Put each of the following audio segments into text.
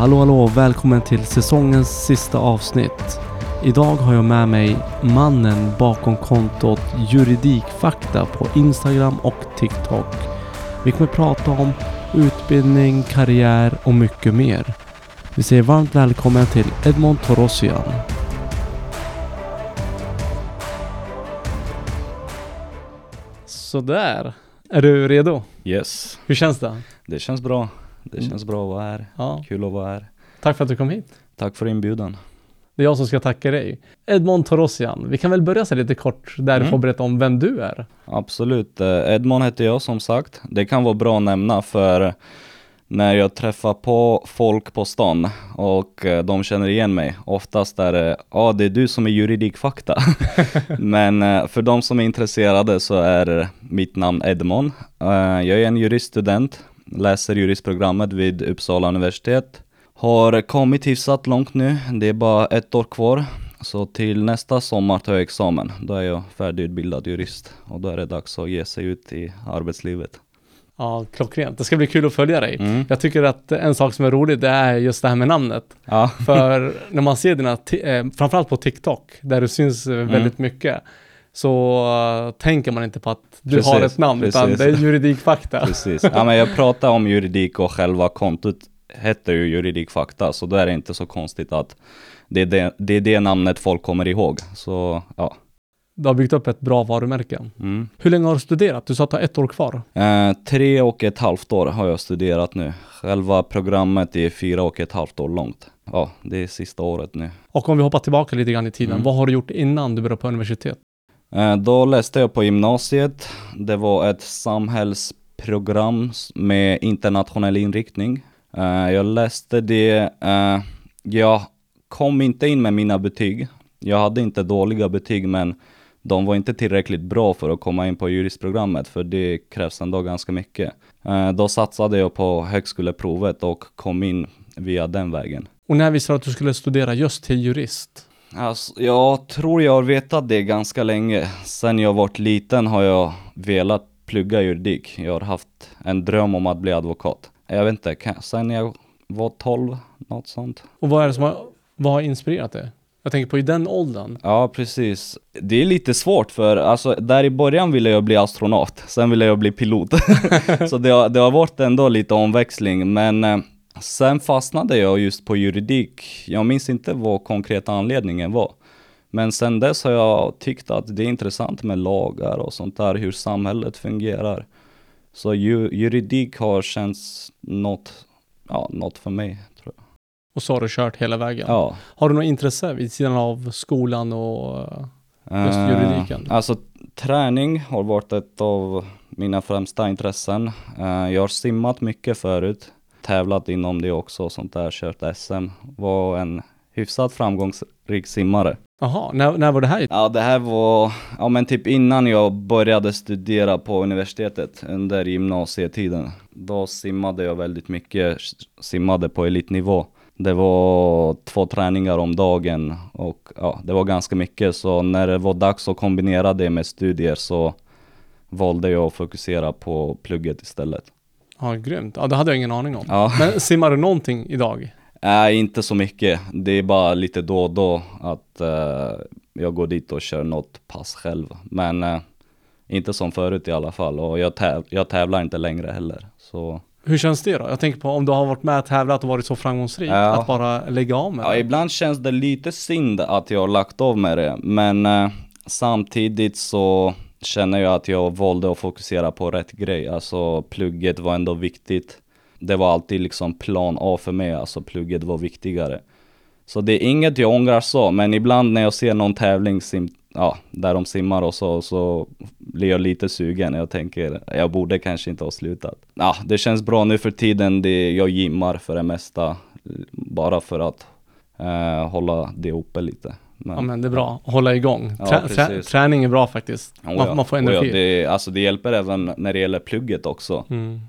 Hallå hallå, välkommen till säsongens sista avsnitt. Idag har jag med mig mannen bakom kontot Juridikfakta på Instagram och TikTok. Vi kommer prata om utbildning, karriär och mycket mer. Vi säger varmt välkommen till Edmond Torossian. Sådär. Är du redo? Yes, Hur känns det? det känns bra. Det känns bra att vara här. Ja, Kul att vara här. tack för att du kom hit. Tack för inbjudan. Det är jag som ska tacka dig. Edmond Torossian, vi kan väl börja så lite kort där du Mm. får berätta om vem du är. Absolut. Eh, Edmond heter jag som sagt. Det kan vara bra att nämna för när jag träffar på folk på stan och eh, de känner igen mig, oftast är det ja det är du som är juridikfakta. Men eh, för de som är intresserade så är mitt namn Edmond. Jag är en juriststudent, läser juristprogrammet vid Uppsala universitet. Har kommit hyfsat långt nu, det är bara ett år kvar. Så till nästa sommar tar jag examen. Då är jag färdigutbildad jurist och då är det dags att ge sig ut i arbetslivet. Ja, klockrent. Det ska bli kul att följa dig. Mm. Jag tycker att en sak som är rolig, det är just det här med namnet. Ja, För när man ser dina, eh, framförallt på TikTok, där du syns eh, väldigt mycket, så eh, tänker man inte på att du Precis, har ett namn, utan precis. det är juridikfakta. precis. Ja, men jag pratar om juridik och själva kontot heter ju juridikfakta, så då är det inte så konstigt att det är det, det, är det namnet folk kommer ihåg. Så ja. Du har byggt upp ett bra varumärke. Mm. Hur länge har du studerat? Du sa att du har ett år kvar. Eh, tre och ett halvt år har jag studerat nu. Själva programmet är fyra och ett halvt år långt. Ja, det är sista året nu. Och om vi hoppar tillbaka lite grann i tiden, Mm. vad har du gjort innan du började på universitet? Eh, då läste jag på gymnasiet. Det var ett samhällsprogram med internationell inriktning. Eh, jag läste det, eh, jag kom inte in med mina betyg. Jag hade inte dåliga betyg men de var inte tillräckligt bra för att komma in på juristprogrammet för det krävs ändå ganska mycket. Då satsade jag på högskoleprovet och kom in via den vägen. Och när visste du att du skulle studera just till jurist? Alltså, jag tror jag har vetat det ganska länge. Sen jag varit liten har jag velat plugga juridik. Jag har haft en dröm om att bli advokat. Jag vet inte, kan, sen jag var 12, något sånt. Och vad är det som har, vad har inspirerat dig? Jag tänker på i den åldern. Ja, precis. Det är lite svårt för alltså, där i början ville jag bli astronaut, sen ville jag bli pilot. Så det har, det har varit ändå lite omväxling, men eh, sen fastnade jag just på juridik. Jag minns inte vad konkreta anledningen var. Men sen dess har jag tyckt att det är intressant med lagar och sånt där, hur samhället fungerar. Så ju, juridik har känts något, ja, något för mig, tror jag. Och så har du kört hela vägen. Ja. Har du något intresse vid sidan av skolan och... eh, Just juridiken. Eh, alltså träning har varit ett av mina främsta intressen. Eh, jag har simmat mycket förut, tävlat inom det också och sånt där, kört SM. Var en hyfsat framgångsrik simmare. Jaha, när, när var det här? Ja det här var, ja men typ innan jag började studera på universitetet under gymnasietiden. Då simmade jag väldigt mycket, simmade på elitnivå. Det var två träningar om dagen och ja, det var ganska mycket så när det var dags att kombinera det med studier så valde jag att fokusera på plugget istället. Ja, grymt. Ja, det hade jag ingen aning om. Ja, Men simmar du någonting idag? nej inte så mycket. Det är bara lite då och då att eh, jag går dit och kör något pass själv. Men eh, inte som förut i alla fall och jag, täv- jag tävlar inte längre heller. Så Hur känns det då? Jag tänker på om du har varit med och tävlat och varit så framgångsrik, Ja. att bara lägga av med Ja, det. ibland känns det lite synd att jag har lagt av med det, men eh, samtidigt så känner jag att jag valde att fokusera på rätt grej. Alltså plugget var ändå viktigt. Det var alltid liksom plan A för mig, alltså plugget var viktigare. Så det är inget jag ångrar så, men ibland när jag ser någon tävling sim, ja, där de simmar och så, så blir jag lite sugen. Jag tänker, jag borde kanske inte ha slutat. Ja, det känns bra nu för tiden. Det, jag gymmar för det mesta, bara för att eh, hålla det uppe lite. Men, Ja men det är bra, hålla igång. Ja, Trä, trä, precis. träning är bra faktiskt. Oh Man, ja, man får oh energi. Ja, det, alltså det hjälper även när det gäller plugget också. Mm.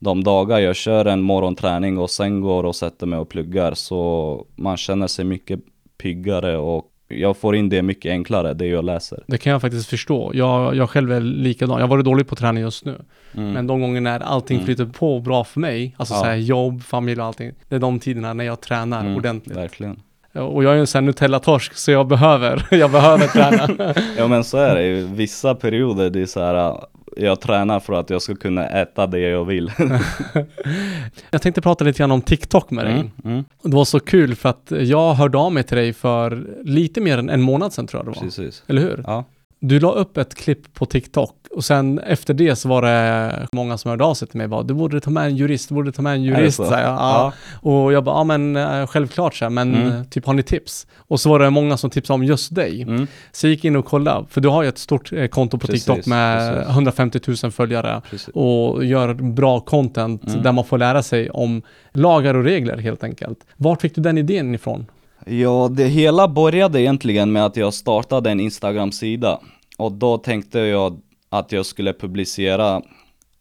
De dagar jag kör en morgonträning och sen går och sätter mig och pluggar så man känner sig mycket piggare och jag får in det mycket enklare, det jag läser. Det kan jag faktiskt förstå. Jag, jag själv är likadan. Jag har varit dålig på träning just nu. Mm. Men de gånger när allting Mm. flyter på bra för mig, alltså Ja. så här jobb, familj och allting. Det är de tiderna när jag tränar Mm, ordentligt. Verkligen. Och jag är ju en sån här Nutella-torsk, så jag behöver, jag behöver träna. Ja men så är det i vissa perioder, det är så här, äh, jag tränar för att jag ska kunna äta det jag vill. jag tänkte prata lite grann om TikTok med dig. Mm, mm, Det var så kul för att jag hörde av mig till dig för lite mer än en månad sedan tror jag det var. precis. Eller hur? Ja, Du la upp ett klipp på TikTok och sen efter det så var det många som hörde av sig till mig och bara du borde ta med en jurist, du borde ta med en jurist. så? Så här, ja. Och jag bara, ja men eh, självklart så här, men Mm. eh, typ har ni tips? Och så var det många som tipsade om just dig. Mm, Så jag gick in och kollade, för du har ju ett stort eh, konto på Precis, TikTok med precis. 150 000 följare precis. och gör bra content Mm. där man får lära sig om lagar och regler helt enkelt. Vart fick du den idén ifrån? Ja, det hela började egentligen med att jag startade en Instagram-sida. Och då tänkte jag att jag skulle publicera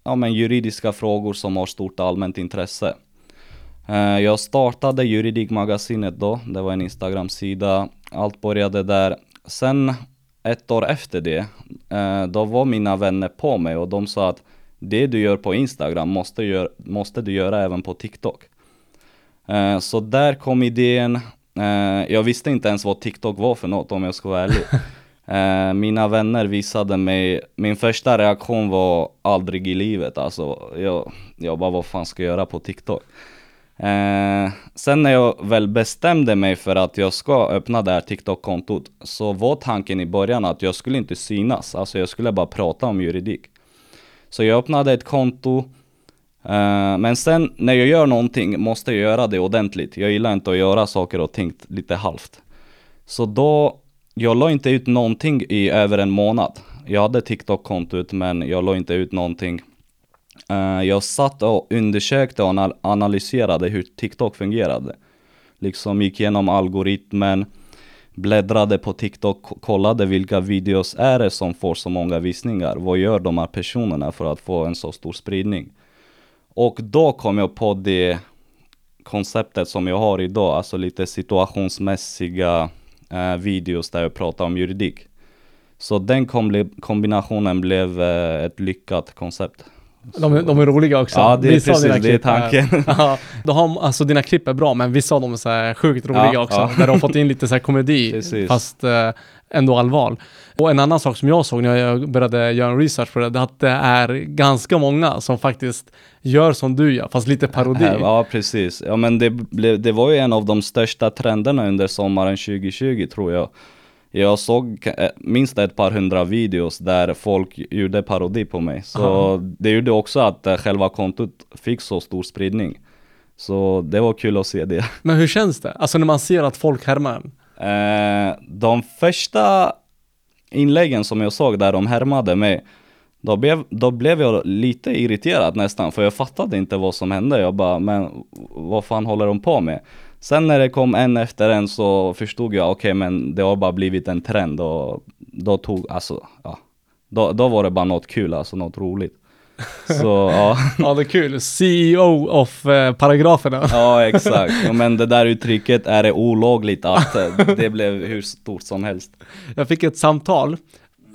ja, men juridiska frågor som har stort allmänt intresse. Eh, jag startade Juridikmagasinet då, det var en Instagram-sida. Allt började där. Sen ett år efter det, eh, då var mina vänner på mig och de sa att det du gör på Instagram måste, gör, måste du göra även på TikTok. Eh, så där kom idén. Eh, Jag visste inte ens vad TikTok var för något om jag ska vara ärlig. Eh, Mina vänner visade mig, min första reaktion var aldrig i livet alltså. Jag, jag bara vad fan ska jag göra på TikTok? Eh, sen när jag väl bestämde mig för att jag ska öppna det här TikTok-kontot så var tanken i början att jag skulle inte synas, alltså jag skulle bara prata om juridik. Så jag öppnade ett konto, Eh, men sen när jag gör någonting måste jag göra det ordentligt. Jag gillar inte att göra saker och ting lite halvt. Så då, jag la inte ut någonting i över en månad. Jag hade TikTok-kontot men jag la inte ut någonting. Eh, jag satt och undersökte och anal- analyserade hur TikTok fungerade. Liksom gick igenom algoritmen, bläddrade på TikTok, kollade vilka videos är det som får så många visningar. Vad gör de här personerna för att få en så stor spridning? Och då kom jag på det konceptet som jag har idag, alltså lite situationsmässiga eh, videos där jag pratar om juridik. Så den kombi- kombinationen blev eh, ett lyckat koncept. De, är- de är roliga också. Ja, det är Vissa precis, det är tanken. Ja, de har, alltså dina klipp är bra, men vissa av dem är så här sjukt roliga Ja, också. ja. Där de har fått in lite så här komedi, Precis. fast eh, ändå allvar. Och en annan sak som jag såg när jag började göra en research på det, det är att det är ganska många som faktiskt gör som du gör, fast lite parodi. Ja, precis. Ja, men det, det var ju en av de största trenderna under sommaren 2020 tror jag. Jag såg eh, minst ett par hundra videos där folk gjorde parodi på mig. Så Aha. det gjorde också att eh, själva kontot fick så stor spridning. Så det var kul att se det. Men hur känns det? Alltså när man ser att folk härmar en. Eh, de första inläggen som jag såg där de härmade mig, då blev, då blev jag lite irriterad nästan, för jag fattade inte vad som hände. Jag bara, men vad fan håller de på med? Sen när det kom en efter en så förstod jag, okej men det har bara blivit en trend och då tog, alltså, ja. Då, då var det bara något kul, alltså något roligt. Så ja. Ja, det är kul. CEO of eh, paragraferna. Ja exakt, men det där uttrycket, är det olagligt att eh, det blev hur stort som helst? Jag fick ett samtal.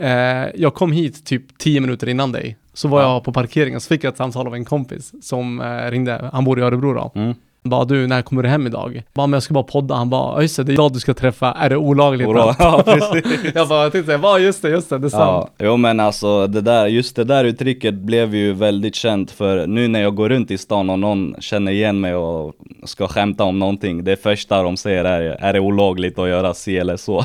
Eh, jag kom hit typ 10 minuter innan dig. Så var Ja. jag på parkeringen så fick jag ett samtal av en kompis som eh, ringde. Han bor i Örebro då. Mm. Han bara du, när kommer du hem idag? Bara, men jag ska bara podda. Han bara, "Ja, just det, det är idag du ska träffa. Är det olagligt? Ja, precis. jag bara, jag tänkte, bara, just det, just det, det är sant. Ja, jo men alltså det där, just det där uttrycket blev ju väldigt känt för nu när jag går runt i stan och någon känner igen mig och ska skämta om någonting, det första de säger är är det olagligt att göra si eller så?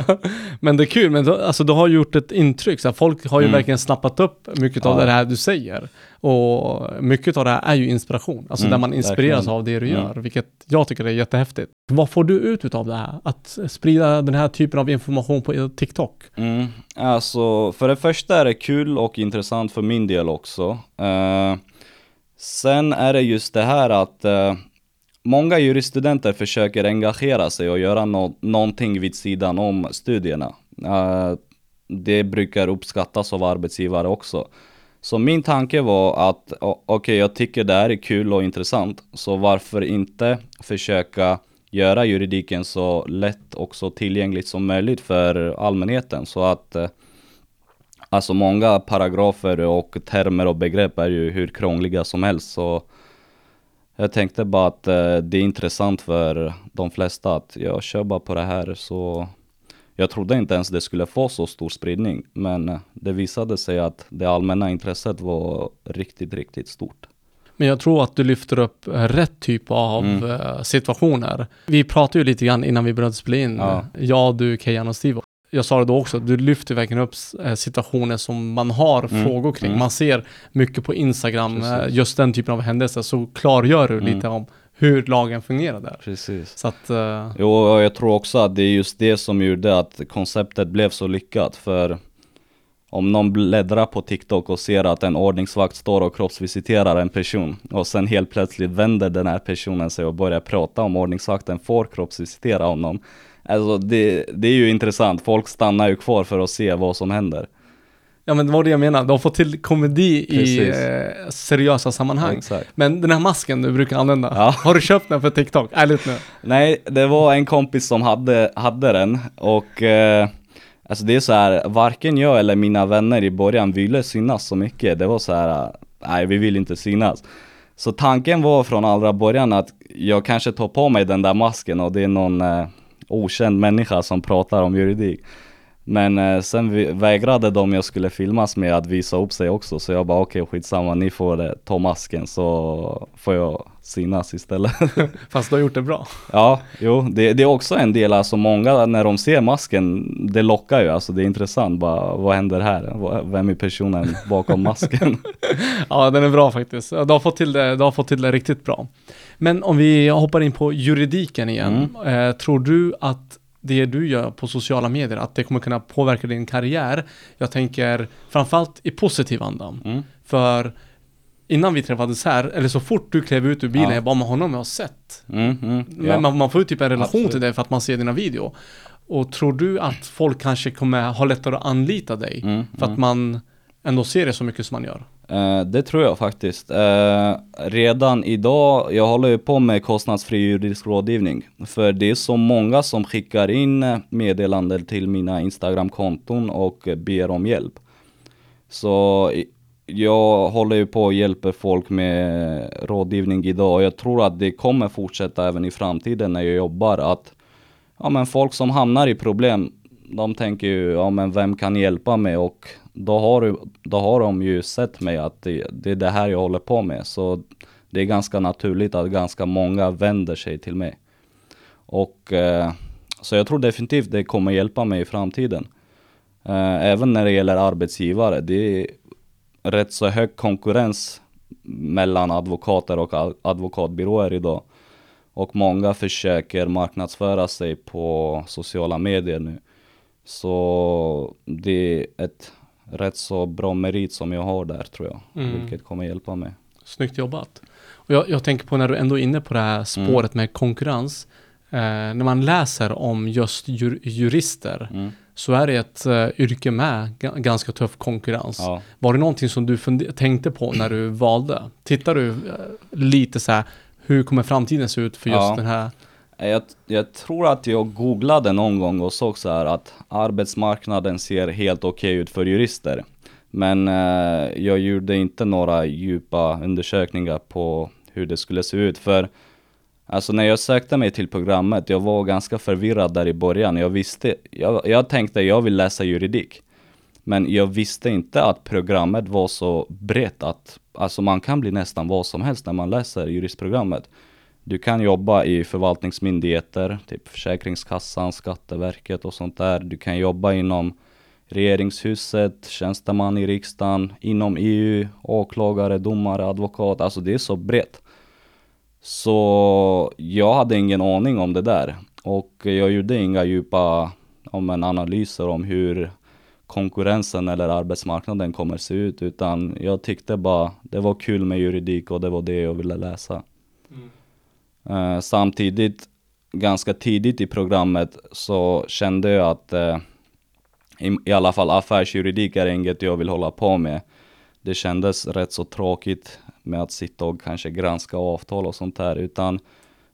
Men det är kul, men du, alltså, du har gjort ett intryck. Så här, folk har ju Mm. verkligen snappat upp mycket av Ja. det här du säger. Och mycket av det här är ju inspiration. Alltså Mm, där man inspireras verkligen. av det du Mm. gör, vilket jag tycker är jättehäftigt. Vad får du ut av det här? Att sprida den här typen av information på TikTok? Mm. Alltså för det första är det kul och intressant för min del också. Eh, sen är det just det här att eh, många juriststudenter försöker engagera sig och göra nå- någonting vid sidan om studierna. Eh, det brukar uppskattas av arbetsgivare också. Så min tanke var att okej, okej, jag tycker det här är kul och intressant, så varför inte försöka göra juridiken så lätt och så tillgängligt som möjligt för allmänheten. Så att eh, Alltså många paragrafer och termer och begrepp är ju hur krångliga som helst. Så jag tänkte bara att eh, det är intressant för de flesta att jag kör bara på det här så jag trodde inte ens det skulle få så stor spridning, men eh, det visade sig att det allmänna intresset var riktigt, riktigt stort. Men jag tror att du lyfter upp eh, rätt typ av Mm. eh, situationer. Vi pratade ju lite grann innan vi började spela in. Ja. Jag, du, Kejan och Steve. Jag sa det då också, du lyfter verkligen upp situationer som man har Mm, frågor kring. mm. Man ser mycket på Instagram, Precis. just den typen av händelser, så klargör du Mm. lite om hur lagen fungerar där. Precis. Så att, eh, Jo, jag tror också att det är just det som gjorde att konceptet blev så lyckat. För om någon bläddrar på TikTok och ser att en ordningsvakt står och kroppsvisiterar en person och sen helt plötsligt vänder den här personen sig och börjar prata om ordningsvakten får kroppsvisitera honom. Alltså det, det är ju intressant, folk stannar ju kvar för att se vad som händer. Ja men det var det jag menade, de har fått till komedi i Precis. eh, seriösa sammanhang. Exakt. Men den här masken du brukar använda, Ja. har du köpt den för TikTok? Ärligt nu. Nej, det var en kompis som hade, hade den och eh, Alltså det är så här, varken jag eller mina vänner i början ville synas så mycket. Det var så här, eh, nej vi vill inte synas. Så tanken var från allra början att jag kanske tar på mig den där masken och det är någon eh, okänd människa som pratar om juridik. Men eh, sen vägrade de jag skulle filmas med att visa upp sig också, så jag bara okej skitsamma, ni får eh, ta masken så får jag synas istället. Fast du har gjort det bra. Ja, jo, det, det är också en del, alltså många när de ser masken, det lockar ju, alltså det är intressant, bara vad händer här? Vem är personen bakom masken? Ja, den är bra faktiskt. Du har fått till det, du har fått till det riktigt bra. Men om vi hoppar in på juridiken igen. Eh, tror du att det du gör på sociala medier, att det kommer kunna påverka din karriär? Jag tänker framförallt i positiv anda. Mm. För innan vi träffades här, eller så fort du klev ut ur bilen, Ja. jag bara, men honom har jag sett. Mm, mm, Men ja. man, man får ju typ en relation Absolut. till det för att man ser dina video. Och tror du att folk kanske kommer ha lättare att anlita dig? Mm, För att mm. man ändå ser det så mycket som man gör. Eh, det tror jag faktiskt. Eh, redan idag, jag håller ju på med kostnadsfri juridisk rådgivning. För det är så många som skickar in meddelanden till mina Instagram-konton och ber om hjälp. Så jag håller ju på och hjälper folk med rådgivning idag och jag tror att det kommer fortsätta även i framtiden när jag jobbar att ja men folk som hamnar i problem, de tänker ju ja men vem kan hjälpa mig och då har, du, då har de ju sett mig att det, det är det här jag håller på med så det är ganska naturligt att ganska många vänder sig till mig. Och eh, så jag tror definitivt det kommer hjälpa mig i framtiden. Eh, även när det gäller arbetsgivare, det är rätt så hög konkurrens mellan advokater och advokatbyråer idag. Och många försöker marknadsföra sig på sociala medier nu. Så det är ett rätt så bra merit som jag har där tror jag. Mm. Vilket kommer hjälpa mig. Snyggt jobbat. Och jag, jag tänker på när du ändå är inne på det här spåret med konkurrens. Eh, när man läser om just jur, jurister Mm. så är det ett eh, yrke med ga- ganska tuff konkurrens. Ja. Var det någonting som du tänkte på när du valde? Tittar du eh, lite så här, hur kommer framtiden se ut för just Ja. den här? Eh, jag, jag tror att jag googlade någon gång och såg så här att arbetsmarknaden ser helt okej ut för jurister. Men eh, jag gjorde inte några djupa undersökningar på hur det skulle se ut. För alltså när jag sökte mig till programmet, jag var ganska förvirrad där i början. Jag visste, jag, jag tänkte jag vill läsa juridik. Men jag visste inte att programmet var så brett att alltså man kan bli nästan vad som helst när man läser juristprogrammet. Du kan jobba i förvaltningsmyndigheter, typ Försäkringskassan, Skatteverket och sånt där. Du kan jobba inom regeringshuset, tjänsteman i riksdagen, inom EU, åklagare, domare, advokat. Alltså det är så brett. Så jag hade ingen aning om det där. Och jag gjorde inga djupa om en analyser om hur konkurrensen eller arbetsmarknaden kommer se ut. Utan jag tyckte bara det var kul med juridik och det var det jag ville läsa. Eh, samtidigt, ganska tidigt i programmet så kände jag att eh, i, i alla fall affärsjuridik är inget jag vill hålla på med. Det kändes rätt så tråkigt med att sitta och kanske granska avtal och sånt där. Utan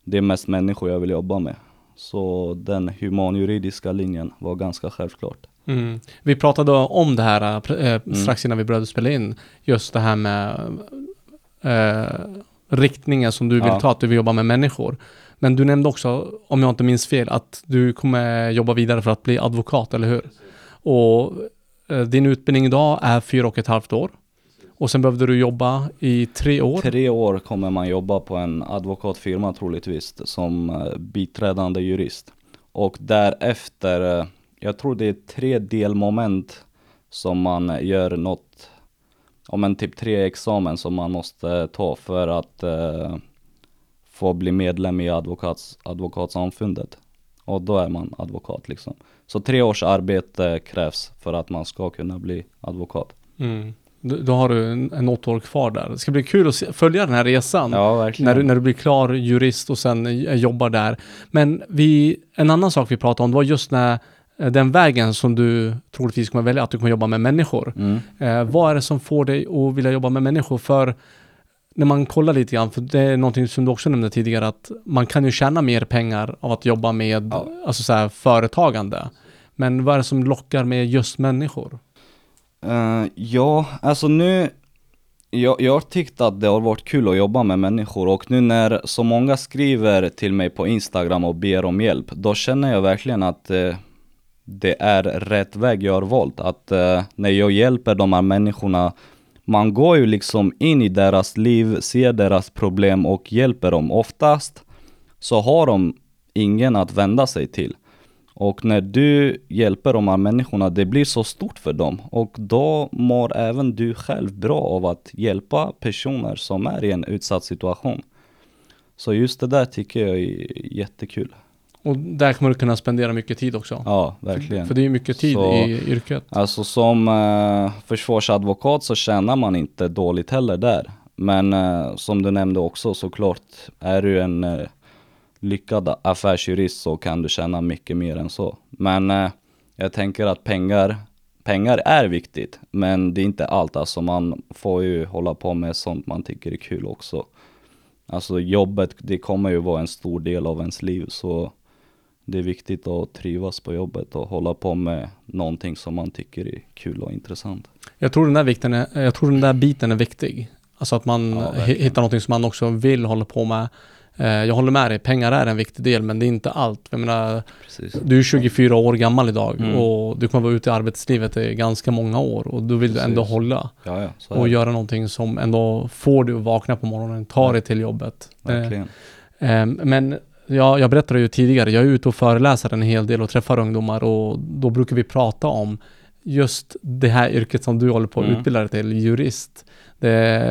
det är mest människor jag vill jobba med. Så den humanjuridiska linjen var ganska självklart. Mm. Vi pratade om det här äh, Mm. strax innan vi började spela in. Just det här med äh, riktningen som du vill Ja. ta, att du vill jobba med människor. Men du nämnde också, om jag inte minns fel, att du kommer jobba vidare för att bli advokat, eller hur? Och äh, din utbildning idag är fyra och ett halvt år. Och sen behövde du jobba i tre år. Tre år kommer man jobba på en advokatfirma troligtvis som eh, biträdande jurist. Och därefter, eh, jag tror det är tre delmoment som man gör något, om en typ tre examen som man måste ta för att eh, få bli medlem i advokats, advokatsamfundet. Och då är man advokat liksom. Så tre års arbete krävs för att man ska kunna bli advokat. Mm. Då, har du en, en något år kvar där. Det ska bli kul att se, följa den här resan. Ja. När du, när du blir klar jurist och sen eh, jobbar där. Men vi, en annan sak vi pratade om, det var just när den vägen som du troligtvis kommer välja, att du kommer jobba med människor. Mm. Eh, vad är det som får dig att vilja jobba med människor? För när man kollar lite grann, för det är någonting som du också nämnde tidigare, att man kan ju tjäna mer pengar av att jobba med Ja. alltså så här, företagande. Men vad är det som lockar med just människor? Eh, ja, alltså nu, jag, jag har tyckt att det har varit kul att jobba med människor och nu när så många skriver till mig på Instagram och ber om hjälp, då känner jag verkligen att eh, det är rätt väg jag har valt. Att eh, när jag hjälper de här människorna, man går ju liksom in i deras liv, ser deras problem och hjälper dem. Oftast så har de ingen att vända sig till. Och när du hjälper de här människorna, det blir så stort för dem. Och då mår även du själv bra av att hjälpa personer som är i en utsatt situation. Så just det där tycker jag är jättekul. Och där kommer du kunna spendera mycket tid också. Ja, verkligen. För det är mycket tid Så- i yrket. Alltså som eh, försvarsadvokat så tjänar man inte dåligt heller där. Men eh, som du nämnde också såklart, är du en eh, lyckad affärsjurist så kan du tjäna mycket mer än så. Men eh, jag tänker att pengar, pengar är viktigt, men det är inte allt. Alltså man får ju hålla på med sånt man tycker är kul också. Alltså jobbet, det kommer ju vara en stor del av ens liv så det är viktigt att trivas på jobbet och hålla på med någonting som man tycker är kul och intressant. Jag tror den där, vikten är, jag tror den där biten är viktig. Alltså att man Ja, hittar någonting som man också vill hålla på med. Eh, Jag håller med dig, pengar är en viktig del men det är inte allt. Jag menar, Precis. du är 24 år gammal idag Mm. och du kommer vara ute i arbetslivet i ganska många år och då vill du ändå Precis. hålla Ja, ja, och göra någonting som ändå får dig att vakna på morgonen, ta dig till jobbet. Eh, Verkligen. Ehm, Men jag, jag berättade ju tidigare, jag är ute och föreläser en hel del och träffar ungdomar och då brukar vi prata om just det här yrket som du håller på att Mm. utbilda dig till, jurist. Det,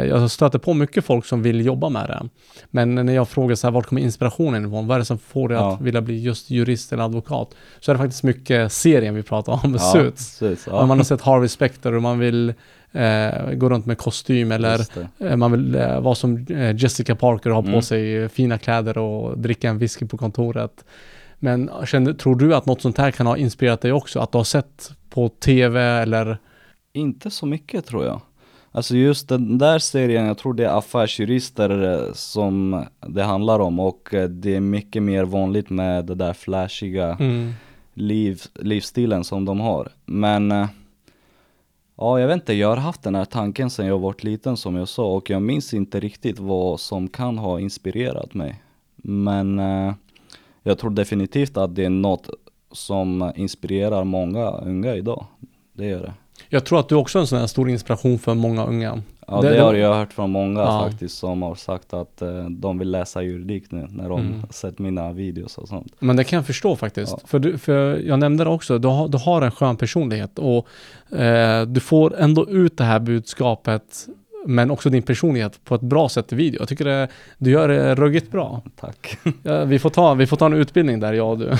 jag stöter på mycket folk som vill jobba med det. Men när jag frågar så här, vart kommer inspirationen ifrån? Vad är det som får dig Ja. att vilja bli just jurist eller advokat? Så är det faktiskt mycket serien vi pratar om, Ja, Suits. precis. Ja. man har sett Harvey Specter och man vill eh, gå runt med kostym eller. Eh, Man vill eh, vara som eh, Jessica Parker och ha på Mm. sig eh, fina kläder och dricka en whisky på kontoret. Men kände, tror du att något sånt här kan ha inspirerat dig också? Att du har sett på tv eller? Inte så mycket tror jag. Alltså just den där serien, jag tror det är affärsjurister eh, som det handlar om och eh, det är mycket mer vanligt med det där flashiga Mm. liv, livsstilen som de har. Men eh, ja, jag vet inte, jag har haft den här tanken sedan jag var liten som jag sa och jag minns inte riktigt vad som kan ha inspirerat mig. Men eh, jag tror definitivt att det är något som inspirerar många unga idag. Det gör det. Jag tror att du också är en sån här stor inspiration för många unga. Ja Det- det, har jag hört från många Ja. faktiskt som har sagt att eh, de vill läsa juridik nu när de Mm. sett mina videos och sånt. Men det kan jag förstå faktiskt. Ja. För, du, för jag nämnde det också, du har, du har en skön personlighet och eh, du får ändå ut det här budskapet men också din personlighet på ett bra sätt i video. Jag tycker det, du gör det ruggigt bra. Tack. Ja, vi, får ta, vi får ta en utbildning där, jag och du.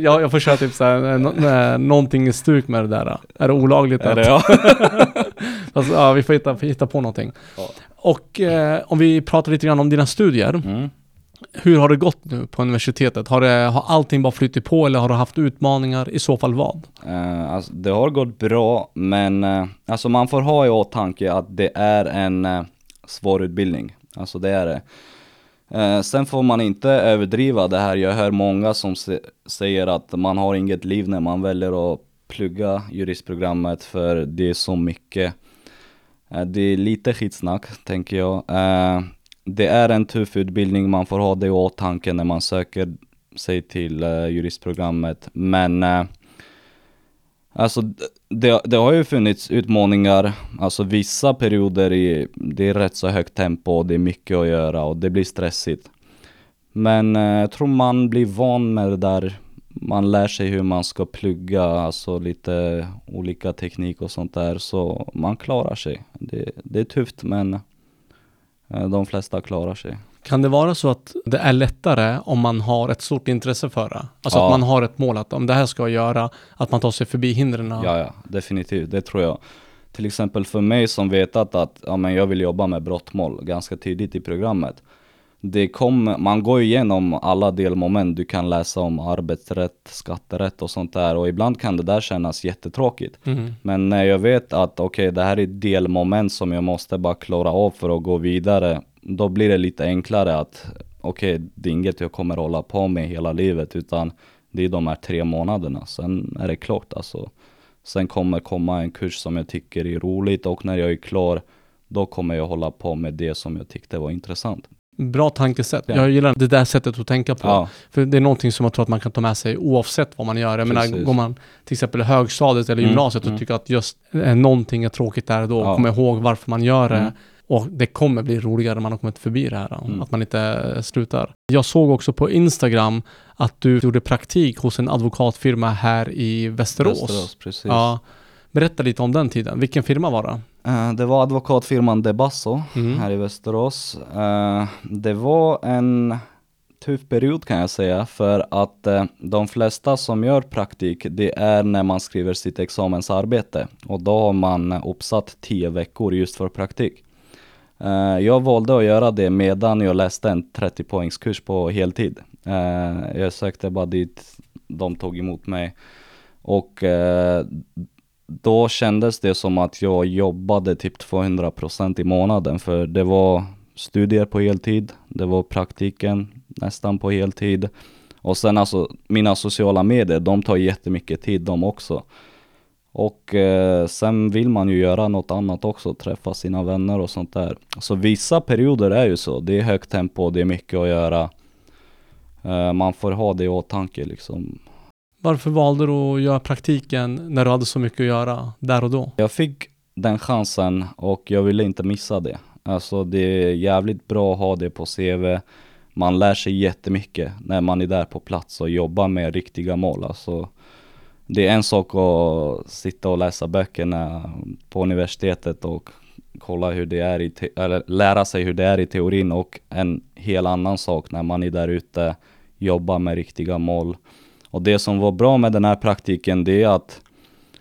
jag, jag får köra typ såhär, nå- nå- någonting i stuk med det där. Är det olagligt? Är det ja? Alltså, ja, vi får hitta, hitta på någonting. Ja. Och eh, om vi pratar lite grann om dina studier. Mm. Hur har det gått nu på universitetet? Har, det, har allting bara flyttat på eller har du haft utmaningar? I så fall vad? Eh, alltså, det har gått bra, men eh, alltså man får ha i åtanke att det är en eh, svår utbildning. Alltså det är det. Eh, sen får man inte överdriva det här. Jag hör många som se säger att man har inget liv när man väljer att plugga juristprogrammet för det är så mycket. Eh, det är lite skitsnack tänker jag. Eh, det är en tuff utbildning, man får ha det i åtanke när man söker sig till eh, juristprogrammet. Men Alltså det, det, har ju funnits utmaningar, alltså vissa perioder i, det är rätt så högt tempo och det är mycket att göra och det blir stressigt. Men eh, jag tror man blir van med det där, man lär sig hur man ska plugga, alltså lite olika teknik och sånt där, så man klarar sig. Det, det är tufft men eh, de flesta klarar sig. Kan det vara så att det är lättare om man har ett stort intresse för det? Alltså ja. att man har ett mål att om det här ska jag göra, att man tar sig förbi hindren? Ja, ja, definitivt. Det tror jag. Till exempel för mig som vetat att ja, men jag vill jobba med brottmål ganska tidigt i programmet. Det kom, man går igenom alla delmoment, du kan läsa om arbetsrätt, skatterätt och sånt där och ibland kan det där kännas jättetråkigt. Mm. Men när jag vet att okej, okay, det här är delmoment som jag måste bara klara av för att gå vidare då blir det lite enklare att okej, okay, det är inget jag kommer hålla på med hela livet utan det är de här tre månaderna, sen är det klart alltså. Sen kommer komma en kurs som jag tycker är roligt och när jag är klar, då kommer jag hålla på med det som jag tyckte var intressant. Bra tankesätt. Ja. Jag gillar det där sättet att tänka på. Ja. För det är någonting som jag tror att man kan ta med sig oavsett vad man gör. Jag Precis. menar, går man till exempel högstadiet eller mm, gymnasiet mm, och tycker att just eh, någonting är tråkigt där då, ja. kommer ihåg varför man gör det. Mm. Och det kommer bli roligare när man har kommit förbi det här, mm. att man inte slutar. Jag såg också på Instagram att du gjorde praktik hos en advokatfirma här i Västerås. Västerås precis. Ja. Berätta lite om den tiden. Vilken firma var det? Uh, det var advokatfirman Debasso mm. här i Västerås. Uh, det var en tuff period kan jag säga för att uh, de flesta som gör praktik det är när man skriver sitt examensarbete och då har man uppsatt tio veckor just för praktik. Jag valde att göra det medan jag läste en 30 poängskurs på heltid. Jag sökte bara dit, de tog emot mig. Och då kändes det som att jag jobbade typ 200% i månaden för det var studier på heltid, det var praktiken nästan på heltid. Och sen alltså mina sociala medier, de tar jättemycket tid de också. Och eh, sen vill man ju göra något annat också, träffa sina vänner och sånt där. Så vissa perioder är ju så, det är högt tempo, det är mycket att göra. Eh, man får ha det i åtanke liksom. Varför valde du att göra praktiken när du hade så mycket att göra där och då? Jag fick den chansen och jag ville inte missa det. Alltså det är jävligt bra att ha det på CV. Man lär sig jättemycket när man är där på plats och jobbar med riktiga mål. Alltså, det är en sak att sitta och läsa böckerna på universitetet och kolla hur det är i eller lära sig hur det är i teorin och en helt annan sak när man är där ute, jobbar med riktiga mål. Och det som var bra med den här praktiken det är att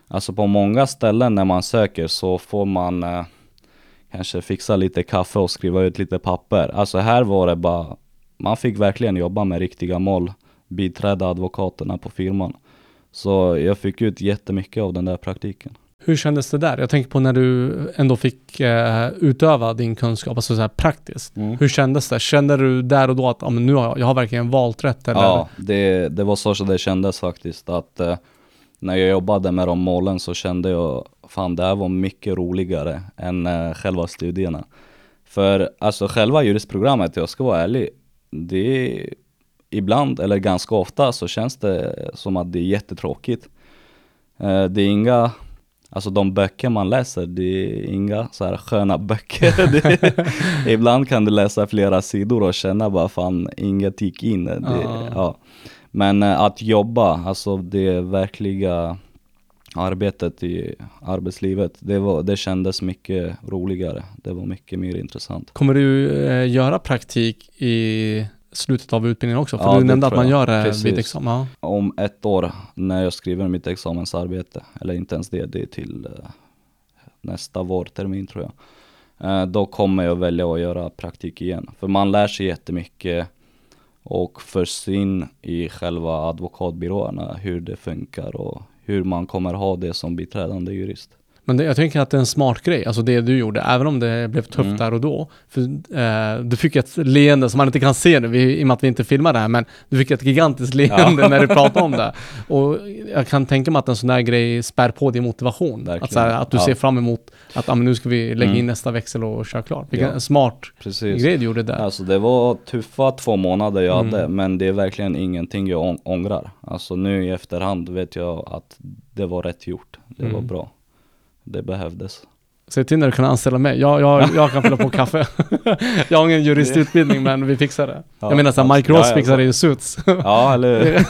alltså på många ställen när man söker så får man eh, kanske fixa lite kaffe och skriva ut lite papper. Alltså här var det bara, man fick verkligen jobba med riktiga mål, biträda advokaterna på firman. Så jag fick ut jättemycket av den där praktiken. Hur kändes det där? Jag tänker på när du ändå fick eh, utöva din kunskap, alltså så här praktiskt. Mm. Hur kändes det? Kände du där och då att ah, men nu har jag, jag har verkligen valt rätt? Eller? Ja, det, det var så, det kändes faktiskt. Att eh, när jag jobbade med de målen så kände jag, fan det här var mycket roligare än eh, själva studierna. För alltså själva juristprogrammet, jag ska vara ärlig, det ibland, eller ganska ofta, så känns det som att det är jättetråkigt. Eh, det är inga, alltså de böcker man läser, det är inga så här sköna böcker. är, ibland kan du läsa flera sidor och känna bara fan, inget gick in. Det, uh. ja. Men eh, att jobba, alltså det verkliga arbetet i arbetslivet, det, var, det kändes mycket roligare. Det var mycket mer intressant. Kommer du eh, göra praktik i slutet av utbildningen också? För ja, du nämnde att man gör det Precis. vid examen. Ja. Om ett år när jag skriver mitt examensarbete, eller inte ens det, det är till uh, nästa vårtermin tror jag. Uh, då kommer jag välja att göra praktik igen. För man lär sig jättemycket och förs in i själva advokatbyråerna, hur det funkar och hur man kommer ha det som biträdande jurist. Men det, jag tänker att det är en smart grej, alltså det du gjorde, även om det blev tufft Mm. där och då. För eh, du fick ett leende som man inte kan se nu, vi, i och med att vi inte filmar det här, men du fick ett gigantiskt leende Ja. när du pratade om det. Och jag kan tänka mig att en sån där grej spär på din motivation. Verkligen. Att, så här, att du Ja. ser fram emot att ah, men nu ska vi lägga in Mm. nästa växel och köra klart. Vilken Ja. smart Precis. grej du gjorde där. Alltså det var tuffa två månader jag Mm. hade, men det är verkligen ingenting jag ång- ångrar. Alltså nu i efterhand vet jag att det var rätt gjort. Det var Mm. bra. Det behövdes. Säg till när du kan anställa mig. Jag, jag, jag kan fylla på kaffe. jag har ingen juristutbildning men vi fixar det. Ja, jag menar såhär. Mike Ross Ja, det i Suits. Ja, eller hur?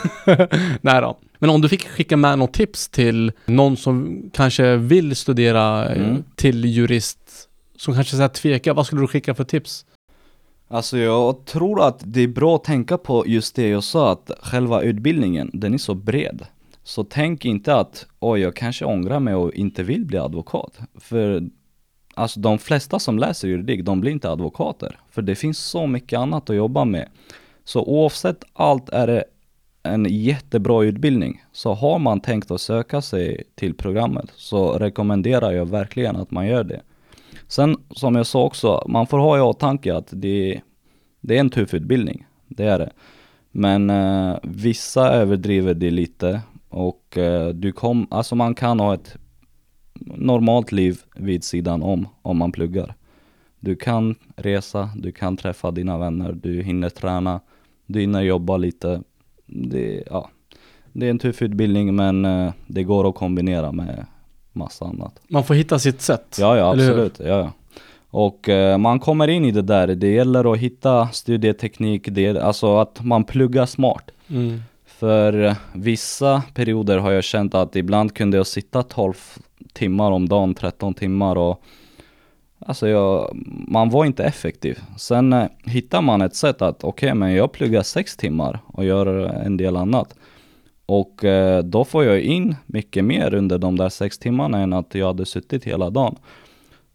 Nej då. Men om du fick skicka med något tips till någon som kanske vill studera eh, Mm. till jurist, som kanske så här tvekar, vad skulle du skicka för tips? Alltså jag tror att det är bra att tänka på just det jag sa, att själva utbildningen, den är så bred. Så tänk inte att, oj jag kanske ångrar mig och inte vill bli advokat. För alltså de flesta som läser juridik, de blir inte advokater. För det finns så mycket annat att jobba med. Så oavsett allt är det en jättebra utbildning. Så har man tänkt att söka sig till programmet så rekommenderar jag verkligen att man gör det. Sen som jag sa också, man får ha i åtanke att det, det är en tuff utbildning. Det är det. Men eh, vissa överdriver det lite och eh, du kom, alltså man kan ha ett normalt liv vid sidan om, om man pluggar. Du kan resa, du kan träffa dina vänner, du hinner träna, du hinner jobba lite. Det, ja, det är en tuff utbildning men eh, det går att kombinera med massa annat. Man får hitta sitt sätt. Ja, ja absolut. Ja, ja. Och eh, man kommer in i det där. Det gäller att hitta studieteknik, det, alltså att man pluggar smart. Mm. För vissa perioder har jag känt att ibland kunde jag sitta 12 timmar om dagen, 13 timmar och Alltså jag, man var inte effektiv. Sen eh, hittar man ett sätt att okej men jag pluggar 6 timmar och gör eh, en del annat. Och eh, då får jag in mycket mer under de där 6 timmarna än att jag hade suttit hela dagen.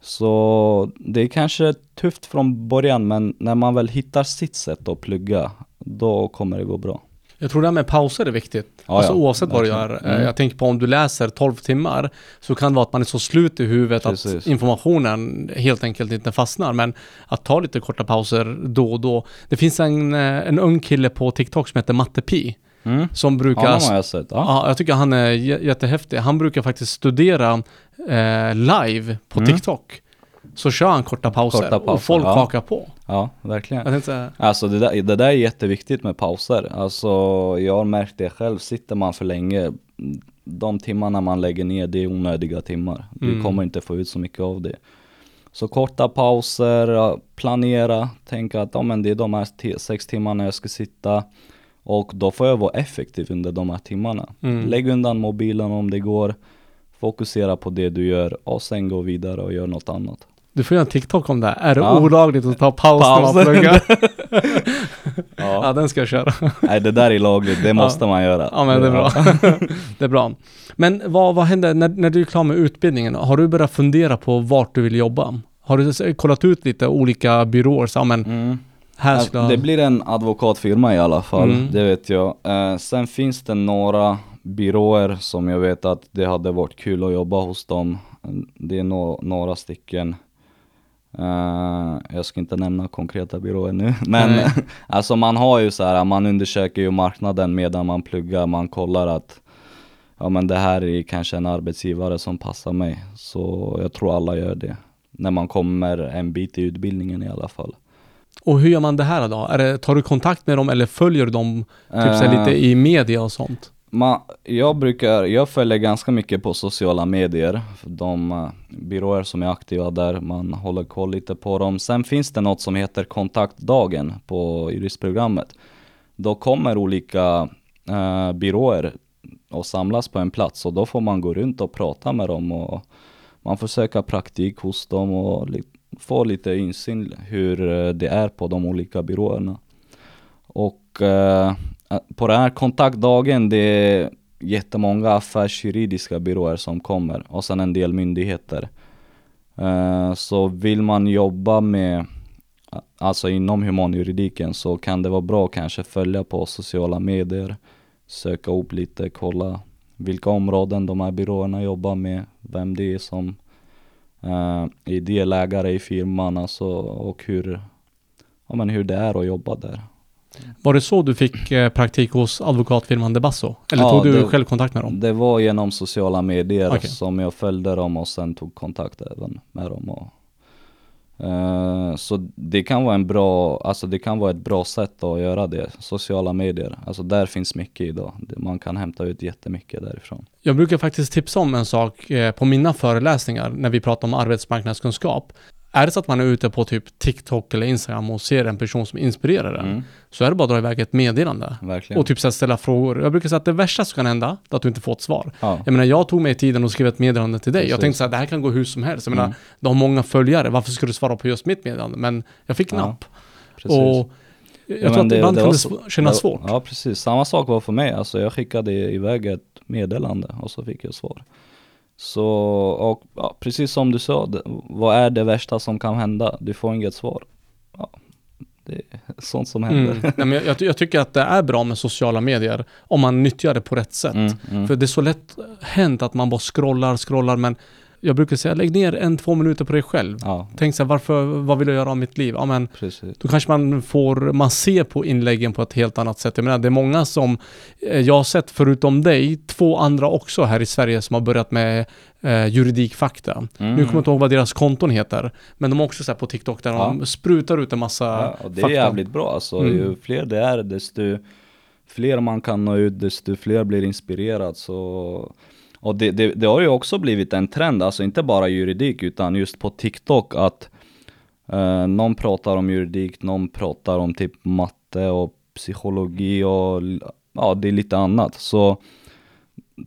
Så det är kanske tufft från början men när man väl hittar sitt sätt att plugga, då kommer det gå bra. Jag tror det här med pauser är viktigt. Ja, alltså ja, oavsett vad du gör. Eh, Mm. Jag tänker på om du läser 12 timmar så kan det vara att man är så slut i huvudet att Precis. informationen helt enkelt inte fastnar. Men att ta lite korta pauser då och då. Det finns en, eh, en ung kille på TikTok som heter Matte Pi. Mm. Som brukar... Honom har jag sett. Ja. Ja, jag tycker han är jä- jättehäftig. Han brukar faktiskt studera eh, live på Mm. TikTok. Så kör han korta pauser, Korta och pauser, folk ja. hakar på. ja, verkligen. Jag tänkte säga, Alltså det där, det där är jätteviktigt med pauser. Alltså jag har märkt det själv, sitter man för länge, de timmarna man lägger ner det är onödiga timmar. Du Mm. kommer inte få ut så mycket av det. Så korta pauser, planera, tänka att ja, men det är de här sex timmarna jag ska sitta och då får jag vara effektiv under de här timmarna. Mm. Lägg undan mobilen om det går, fokusera på det du gör och sen gå vidare och göra något annat. Du får göra en TikTok om det här. Är det Ja. olagligt att ta paus när man pluggar? Ja. ja, den ska jag köra. Nej det där är lagligt, det måste man göra. Ja men det är bra. det är bra. Men vad, vad händer när, när du är klar med utbildningen? Har du börjat fundera på vart du vill jobba? Har du kollat ut lite olika byråer? Så, ja, men Mm. här ska... Det blir en advokatfirma i alla fall, Mm. det vet jag. Eh, sen finns det några byråer som jag vet att det hade varit kul att jobba hos dem. Det är no- några stycken. Eh, jag ska inte nämna konkreta byråer nu, men Nej. alltså man har ju så här, man undersöker ju marknaden medan man pluggar, man kollar att ja men det här är kanske en arbetsgivare som passar mig. Så jag tror alla gör det. När man kommer en bit i utbildningen i alla fall. Och hur gör man det här då? Är det, tar du kontakt med dem eller följer du dem typ så här, Eh, lite i media och sånt? Ma, jag brukar, jag följer ganska mycket på sociala medier, de eh, byråer som är aktiva där, man håller koll lite på dem. Sen finns det något som heter kontaktdagen på juristprogrammet. Då kommer olika eh, byråer och samlas på en plats och då får man gå runt och prata med dem och man får söka praktik hos dem och li- få lite insyn hur eh, det är på de olika byråerna. Och eh, på den här kontaktdagen det är jättemånga affärsjuridiska byråer som kommer och sen en del myndigheter. Eh, så vill man jobba med, alltså inom humanjuridiken så kan det vara bra att kanske följa på sociala medier, söka upp lite, kolla vilka områden de här byråerna jobbar med, vem det är som uh, är delägare i firman alltså, och hur, ja, men hur det är att jobba där. Var det så du fick eh, praktik hos advokatfirman Debasso? Eller Ja, tog du det- själv kontakt med dem? Det var genom sociala medier Okej. som jag följde dem och sen tog kontakt även med dem. Och, eh, så det kan vara en bra, alltså det kan vara ett bra sätt att göra det, sociala medier. Alltså där finns mycket idag. Man kan hämta ut jättemycket därifrån. Jag brukar faktiskt tipsa om en sak eh, på mina föreläsningar när vi pratar om arbetsmarknadskunskap. Är det så att man är ute på typ TikTok eller Instagram och ser en person som inspirerar en, Mm, så är det bara att dra iväg ett meddelande. verkligen. Och typ så ställa frågor. Jag brukar säga att det värsta som kan hända, är att du inte får ett svar. ja, Jag menar, jag tog mig tiden och skrev ett meddelande till dig. Jag Precis. tänkte så här, det här kan gå hur som helst. Jag menar, Mm. du har många följare, varför ska du svara på just mitt meddelande? Men jag fick Ja, napp. precis. Och jag Ja, tror att ibland kan var det så- sv- kännas det- svårt. Ja precis, samma sak var för mig. Alltså jag skickade iväg ett meddelande och så fick jag svar. Så, och ja, precis som du sa, det, vad är det värsta som kan hända? Du får inget svar. Ja, det är sånt som händer. Mm. Nej, men jag, jag, jag tycker att det är bra med sociala medier om man nyttjar det på rätt sätt. Mm, mm. För det är så lätt hänt att man bara scrollar, scrollar, men jag brukar säga lägg ner en, två minuter på dig själv. Ja, Tänk så här, varför, vad vill jag göra av mitt liv? Ja, men precis. då kanske man får, man ser på inläggen på ett helt annat sätt. Jag menar, det är många som, eh, jag har sett förutom dig, två andra också här i Sverige som har börjat med eh, juridikfakta. Mm. Nu kommer jag inte ihåg vad deras konton heter, men de är också så här på TikTok där Ja. de sprutar ut en massa Ja, och det är fakta. jävligt bra alltså. Mm. Ju fler det är, desto fler man kan nå ut, desto fler blir inspirerad. Så, och det, det, det har ju också blivit en trend, alltså inte bara juridik utan just på TikTok att eh, någon pratar om juridik, någon pratar om typ matte och psykologi och ja, det är lite annat. Så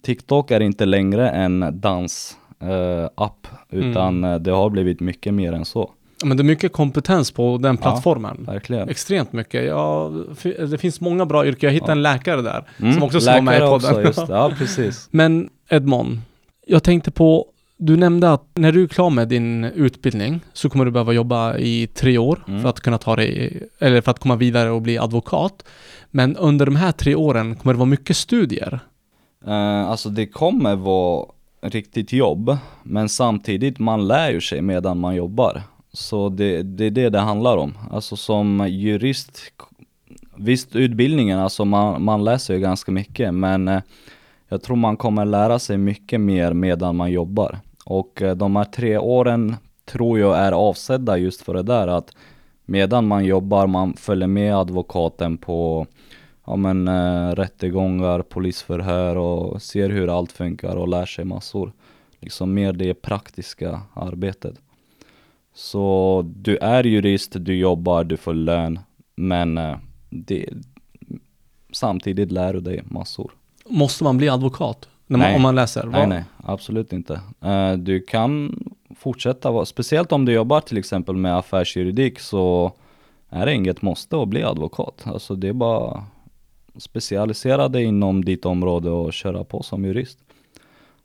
TikTok är inte längre en dans eh, utan eh, det har blivit mycket mer än så. Men det är mycket kompetens på den Ja. plattformen. Verkligen. Extremt mycket. Ja, det finns många bra yrken. Jag hittade Ja. en läkare där. Mm, Som också ska vara med i podden. också, just det. Ja, precis. Men Edmond, jag tänkte på, du nämnde att när du är klar med din utbildning så kommer du behöva jobba i tre år Mm. för att kunna ta dig, eller för att komma vidare och bli advokat. Men under de här tre åren kommer det vara mycket studier. Eh, alltså det kommer vara riktigt jobb, men samtidigt man lär ju sig medan man jobbar. Så det, det är det det handlar om. Alltså som jurist, visst utbildningen, alltså man, man läser ju ganska mycket, men eh, jag tror man kommer lära sig mycket mer medan man jobbar. Och eh, de här tre åren tror jag är avsedda just för det där att medan man jobbar, man följer med advokaten på ja, men, eh, rättegångar, polisförhör och ser hur allt funkar och lär sig massor. Liksom mer det praktiska arbetet. Så du är jurist, du jobbar, du får lön, men eh, det, samtidigt lär du dig massor. Måste man bli advokat? Man, Nej. om man läser? Nej, nej, absolut inte. Eh, du kan fortsätta vara, speciellt om du jobbar till exempel med affärsjuridik så är det inget måste att bli advokat. Alltså det är bara specialisera dig inom ditt område och köra på som jurist.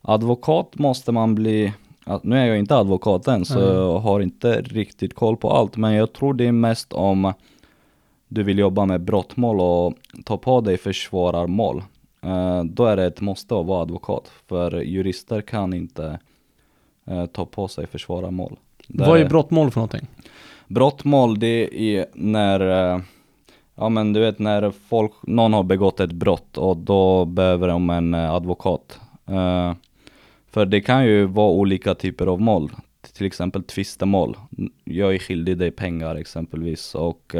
Advokat måste man bli, nu är jag inte advokat än så Mm. jag har inte riktigt koll på allt men jag tror det är mest om du vill jobba med brottmål och ta på dig försvararmål. Eh, då är det ett måste att vara advokat för jurister kan inte eh, ta på sig försvararmål. Där Vad är brottmål för någonting? Brottmål det är när, eh, ja men du vet när folk, någon har begått ett brott och då behöver de en advokat. För det kan ju vara olika typer av mål, till exempel tvistemål. Jag är skyldig dig pengar exempelvis och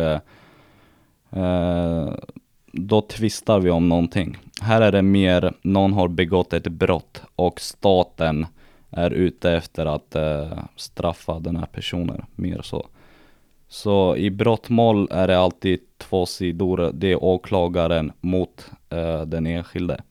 då tvistar vi om någonting. Här är det mer, någon har begått ett brott och staten är ute efter att eh, straffa den här personen, mer så. Så i brottmål är det alltid två sidor, det är åklagaren mot eh, den enskilde.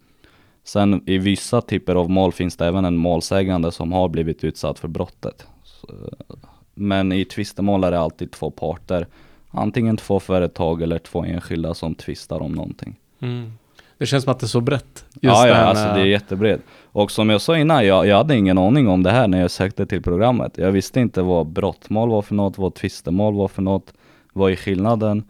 Sen i vissa typer av mål finns det även en målsägande som har blivit utsatt för brottet. Så, eh, men i tvistemål är det alltid två parter, antingen två företag eller två enskilda som tvistar om någonting. Mm. Det känns som att det är så brett. Ja, ja alltså eh, det är jättebrett. Och som jag sa innan, jag, jag hade ingen aning om det här när jag sökte till programmet. Jag visste inte vad brottmål var för något, vad tvistemål var för något, vad är skillnaden?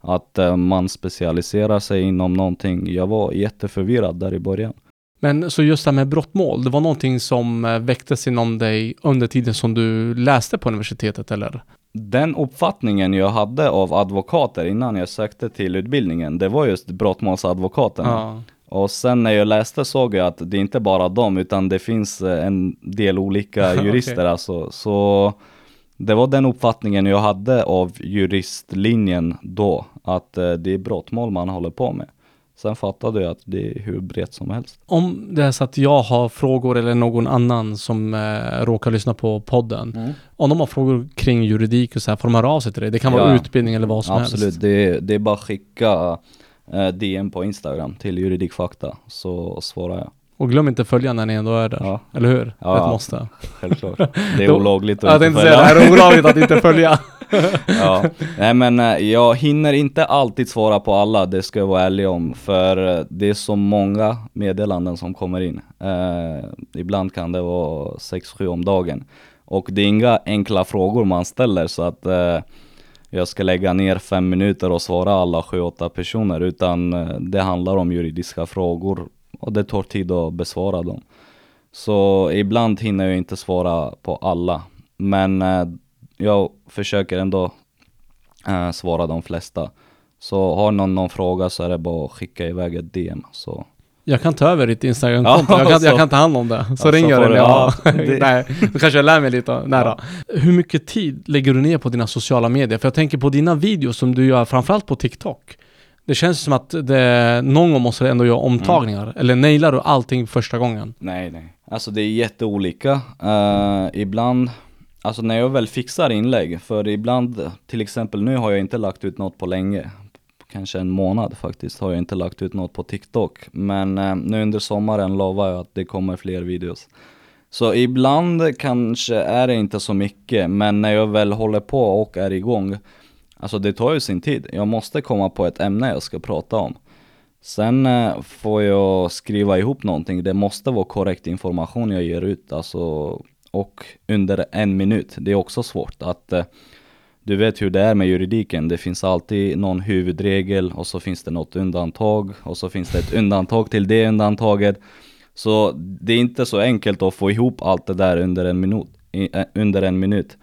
Att eh, man specialiserar sig inom någonting. Jag var jätteförvirrad där i början. Men så just det här med brottmål, det var någonting som eh, väcktes inom dig under tiden som du läste på universitetet eller? Den uppfattningen jag hade av advokater innan jag sökte till utbildningen, det var just brottmålsadvokaterna. Ja. Och sen när jag läste såg jag att det inte bara dem, utan det finns eh, en del olika jurister Okej. alltså. Så det var den uppfattningen jag hade av juristlinjen då, att eh, det är brottmål man håller på med. Sen fattade jag att det är hur brett som helst. Om det är så att jag har frågor eller någon annan som eh, råkar lyssna på podden. Om de har frågor kring juridik och så här, får de höra av sig till dig? Det kan vara Ja. utbildning eller vad som Absolut, helst. det är, det är bara att skicka eh, DM på Instagram till juridikfakta, så svarar jag. Och glöm inte följa när ni ändå är där. Ja, Eller hur? Ja. Ett måste. självklart. Det är olagligt att Jag inte tänkte säga följa. det är olagligt att inte följa. ja. Nej men eh, jag hinner inte alltid svara på alla, det ska jag vara ärlig om. För eh, det är så många meddelanden som kommer in. Eh, ibland kan det vara 6-7 om dagen. Och det är inga enkla frågor man ställer så att eh, jag ska lägga ner fem minuter och svara alla 7-8 personer. Utan eh, det handlar om juridiska frågor och det tar tid att besvara dem. Så ibland hinner jag inte svara på alla. Men eh, jag försöker ändå eh, svara de flesta. Så har någon någon fråga så är det bara att skicka iväg ett DM. Så. Jag kan ta över ditt Instagramkonto. Ja, jag, kan, jag kan ta hand om det. Så Ja, så ringer jag dig. du- Ja. ja, det- Nej, då kanske jag lär mig lite. Nej då. Hur mycket tid lägger du ner på dina sociala medier? För jag tänker på dina videos som du gör framförallt på TikTok. Det känns som att det, någon gång måste du ändå göra omtagningar. Mm. Eller nailar du allting första gången? Nej, nej. Alltså det är jätteolika. Eh, ibland, alltså när jag väl fixar inlägg, för ibland, till exempel nu har jag inte lagt ut något på länge. Kanske en månad faktiskt har jag inte lagt ut något på TikTok. Men eh, nu under sommaren lovar jag att det kommer fler videos. Så ibland kanske är det inte så mycket, men när jag väl håller på och är igång, alltså det tar ju sin tid. Jag måste komma på ett ämne jag ska prata om. Sen eh, får jag skriva ihop någonting, det måste vara korrekt information jag ger ut, alltså och under en minut. Det är också svårt att eh, du vet hur det är med juridiken, det finns alltid någon huvudregel och så finns det något undantag och så finns det ett undantag till det undantaget. Så det är inte så enkelt att få ihop allt det där under en minut. Eh, under en minut.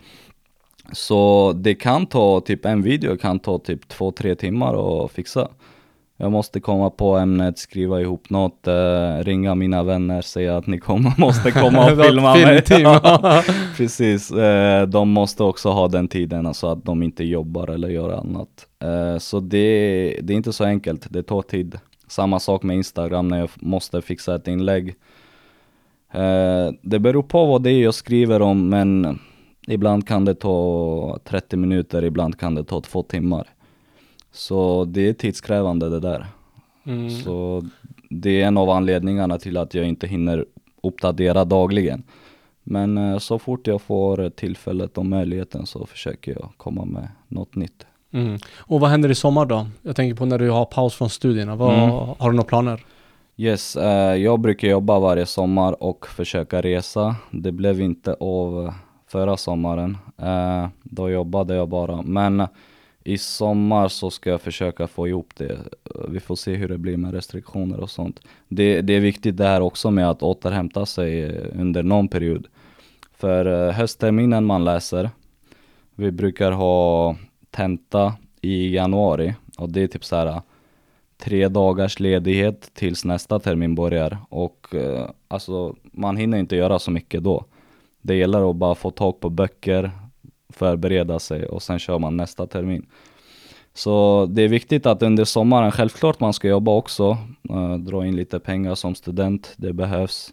Så det kan ta, typ en video kan ta typ två, tre timmar att fixa. Jag måste komma på ämnet, skriva ihop något, eh, ringa mina vänner, säga att ni kommer, måste komma och filma mig. Ja, Precis, eh, de måste också ha den tiden så att de inte jobbar eller gör annat. Eh, så det, det är inte så enkelt, det tar tid. Samma sak med Instagram när jag måste fixa ett inlägg. Eh, det beror på vad det är jag skriver om men ibland kan det ta 30 minuter, ibland kan det ta två timmar. Så det är tidskrävande det där. Mm. Så det är en av anledningarna till att jag inte hinner uppdatera dagligen. Men eh, så fort jag får tillfället och möjligheten så försöker jag komma med något nytt. Mm. Och vad händer i sommar då? Jag tänker på när du har paus från studierna. Vad, Mm. Har du några planer? Yes, eh, jag brukar jobba varje sommar och försöka resa. Det blev inte av förra sommaren. Eh, då jobbade jag bara. Men i sommar så ska jag försöka få ihop det. Vi får se hur det blir med restriktioner och sånt. Det, det är viktigt det här också med att återhämta sig under någon period. För eh, höstterminen man läser, vi brukar ha tenta i januari och det är typ så här eh, tre dagars ledighet tills nästa termin börjar och eh, alltså man hinner inte göra så mycket då. Det gäller att bara få tag på böcker, förbereda sig och sen kör man nästa termin. Så det är viktigt att under sommaren, självklart man ska jobba också, eh, dra in lite pengar som student, det behövs.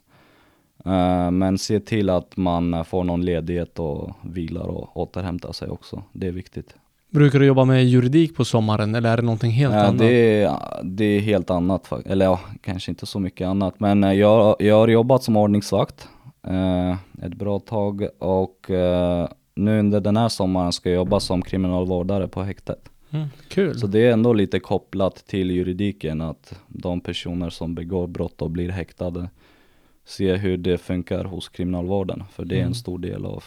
Eh, men se till att man får någon ledighet och vilar och återhämtar sig också, det är viktigt. Brukar du jobba med juridik på sommaren eller är det någonting helt Ja, annat? det, är, det är helt annat, eller ja, kanske inte så mycket annat. Men eh, jag, jag har jobbat som ordningsvakt eh, ett bra tag och eh, nu under den här sommaren ska jag jobba som kriminalvårdare på häktet. Mm, kul. Så det är ändå lite kopplat till juridiken att de personer som begår brott och blir häktade ser hur det funkar hos kriminalvården. För det är Mm. en stor del av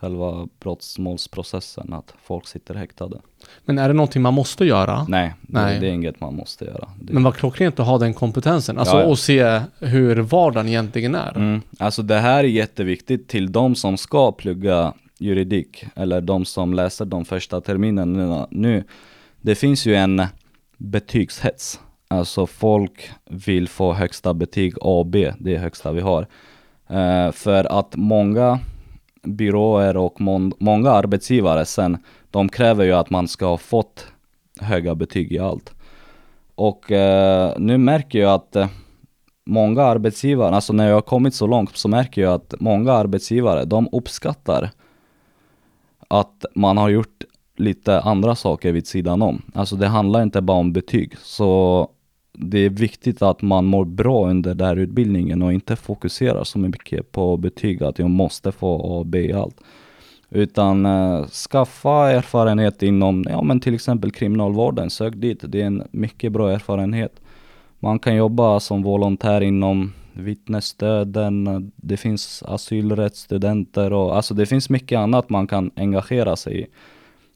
själva brottsmålsprocessen, att folk sitter häktade. Men är det någonting man måste göra? Nej, Nej. Det, det är inget man måste göra. Det, Men vad klockrent att ha den kompetensen, alltså Ja, ja. och se hur vardagen egentligen är. Mm. Alltså det här är jätteviktigt till de som ska plugga juridik, eller de som läser de första terminerna nu. Det finns ju en betygshets. Alltså folk vill få högsta betyg A och B, det är högsta vi har. Eh, för att många byråer och många arbetsgivare sen, de kräver ju att man ska ha fått höga betyg i allt. Och eh, nu märker jag att eh, många arbetsgivare, alltså när jag har kommit så långt så märker jag att många arbetsgivare, de uppskattar att man har gjort lite andra saker vid sidan om. Alltså det handlar inte bara om betyg. Så det är viktigt att man mår bra under den här utbildningen och inte fokuserar så mycket på betyg, att jag måste få A och B i allt. Utan eh, skaffa erfarenhet inom, ja men till exempel kriminalvården, sök dit. Det är en mycket bra erfarenhet. Man kan jobba som volontär inom vittnesstöden, det finns asylrättsstudenter och alltså det finns mycket annat man kan engagera sig i.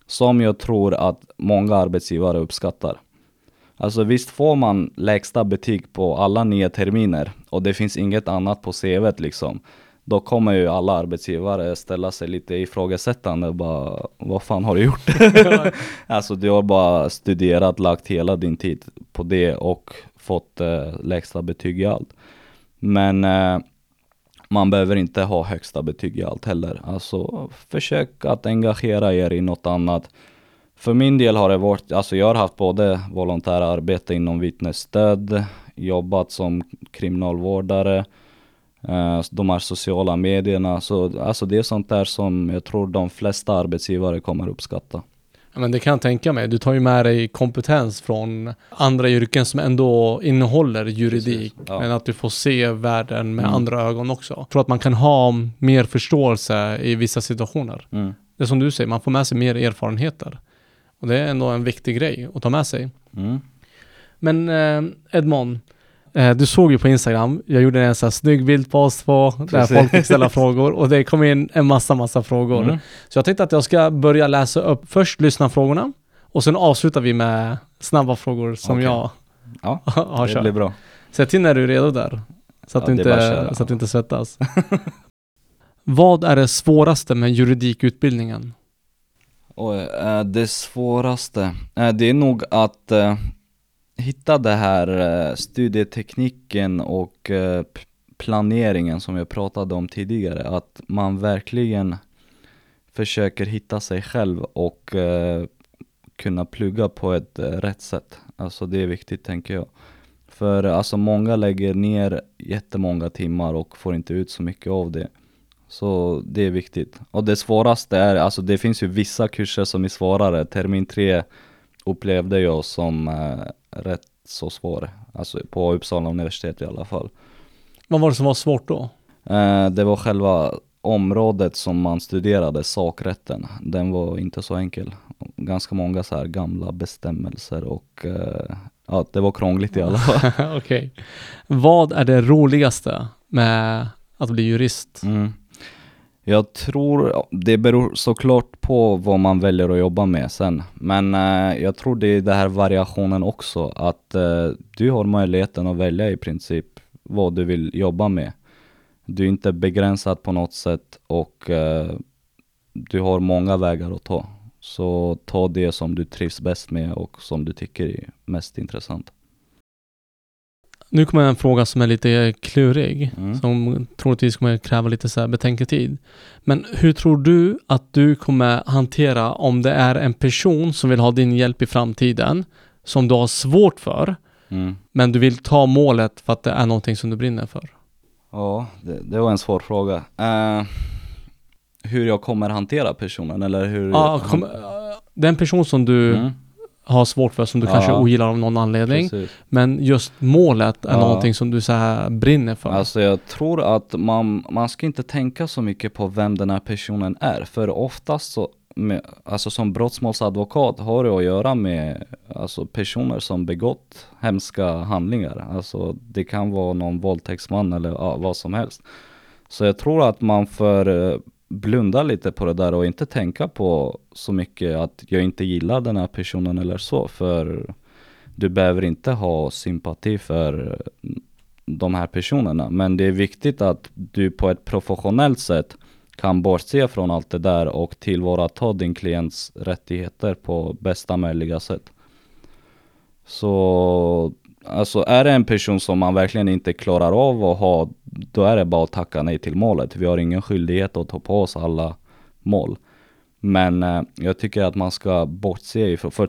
Som jag tror att många arbetsgivare uppskattar. Alltså visst får man lägsta betyg på alla nio terminer och det finns inget annat på CVt liksom. Då kommer ju alla arbetsgivare ställa sig lite ifrågasättande och bara Vad fan har du gjort? alltså du har bara studerat, lagt hela din tid på det och fått eh, lägsta betyg i allt. Men eh, man behöver inte ha högsta betyg i allt heller. Alltså försök att engagera er i något annat. För min del har det varit, alltså jag har haft både volontära arbete inom vittnesstöd, jobbat som kriminalvårdare, eh, de här sociala medierna. Så alltså det är sånt där som jag tror de flesta arbetsgivare kommer uppskatta. Men det kan jag tänka mig. Du tar ju med dig kompetens från andra yrken som ändå innehåller juridik. Ja. Men att du får se världen med Mm. andra ögon också. Jag tror att man kan ha mer förståelse i vissa situationer. Mm. Det är som du säger, man får med sig mer erfarenheter. Och det är ändå en viktig grej att ta med sig. Mm. Men eh, Edmond, eh, du såg ju på Instagram, jag gjorde en sån här snygg bild på oss två, där Precis. folk fick ställa frågor och det kom in en massa, massa frågor. Mm. Så jag tänkte att jag ska börja läsa upp först lyssnarfrågorna och sen avslutar vi med snabba frågor som Okej. jag Ja, har det kört. blir bra. Säg till när du är redo där. Så att, Ja, du, det inte, så att du inte svettas. Vad är det svåraste med juridikutbildningen? Oj, eh, det svåraste, eh, det är nog att eh, hitta det här studietekniken och planeringen som jag pratade om tidigare. Att man verkligen försöker hitta sig själv och kunna plugga på ett rätt sätt. Alltså det är viktigt tänker jag. För alltså många lägger ner jättemånga timmar och får inte ut så mycket av det. Så det är viktigt. Och det svåraste är, alltså det finns ju vissa kurser som är svårare. Termin tre upplevde jag som eh, rätt så svår. Alltså på Uppsala universitet i alla fall. Vad var det som var svårt då? Eh, det var själva området som man studerade, sakrätten. Den var inte så enkel. Ganska många så här gamla bestämmelser och eh, ja, det var krångligt i alla fall. Okej. Vad är det roligaste med att bli jurist? Mm. Jag tror, det beror såklart på vad man väljer att jobba med sen. Men eh, jag tror det är den här variationen också, att eh, du har möjligheten att välja i princip vad du vill jobba med. Du är inte begränsad på något sätt och eh, du har många vägar att ta. Så ta det som du trivs bäst med och som du tycker är mest intressant. Nu kommer en fråga som är lite klurig. Mm. Som troligtvis kommer kräva lite så här betänketid. Men hur tror du att du kommer hantera om det är en person som vill ha din hjälp i framtiden, som du har svårt för, Mm. men du vill ta målet för att det är någonting som du brinner för? Ja, det, det var en svår fråga. Eh, hur jag kommer hantera personen eller hur? Ja, kom, det är en person som du Mm, har svårt för, som du Ja. kanske ogillar av någon anledning. precis. Men just målet är Ja. någonting som du så här brinner för. Alltså jag tror att man, man ska inte tänka så mycket på vem den här personen är. För oftast så, med, alltså som brottsmålsadvokat har det att göra med alltså personer som begått hemska handlingar. Alltså det kan vara någon våldtäktsman eller ja, vad som helst. Så jag tror att man för, eh, blunda lite på det där och inte tänka på så mycket att jag inte gillar den här personen eller så. För du behöver inte ha sympati för de här personerna. Men det är viktigt att du på ett professionellt sätt kan bortse från allt det där och tillvarata din klients rättigheter på bästa möjliga sätt. Så alltså är det en person som man verkligen inte klarar av att ha, då är det bara att tacka nej till målet. Vi har ingen skyldighet att ta på oss alla mål. Men eh, jag tycker att man ska bortse ifrån, för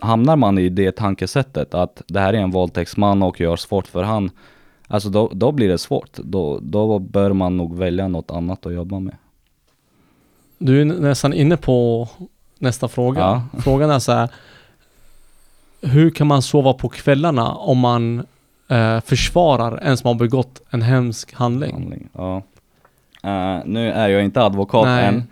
hamnar man i det tankesättet att det här är en våldtäktsman och gör svårt för han, alltså då, då blir det svårt. Då, då bör man nog välja något annat att jobba med. Du är nästan inne på nästa fråga. Ja. Frågan är så här, hur kan man sova på kvällarna om man eh, försvarar en som har begått en hemsk handling? handling. Ja. Eh, nu är jag inte advokat Nej. än,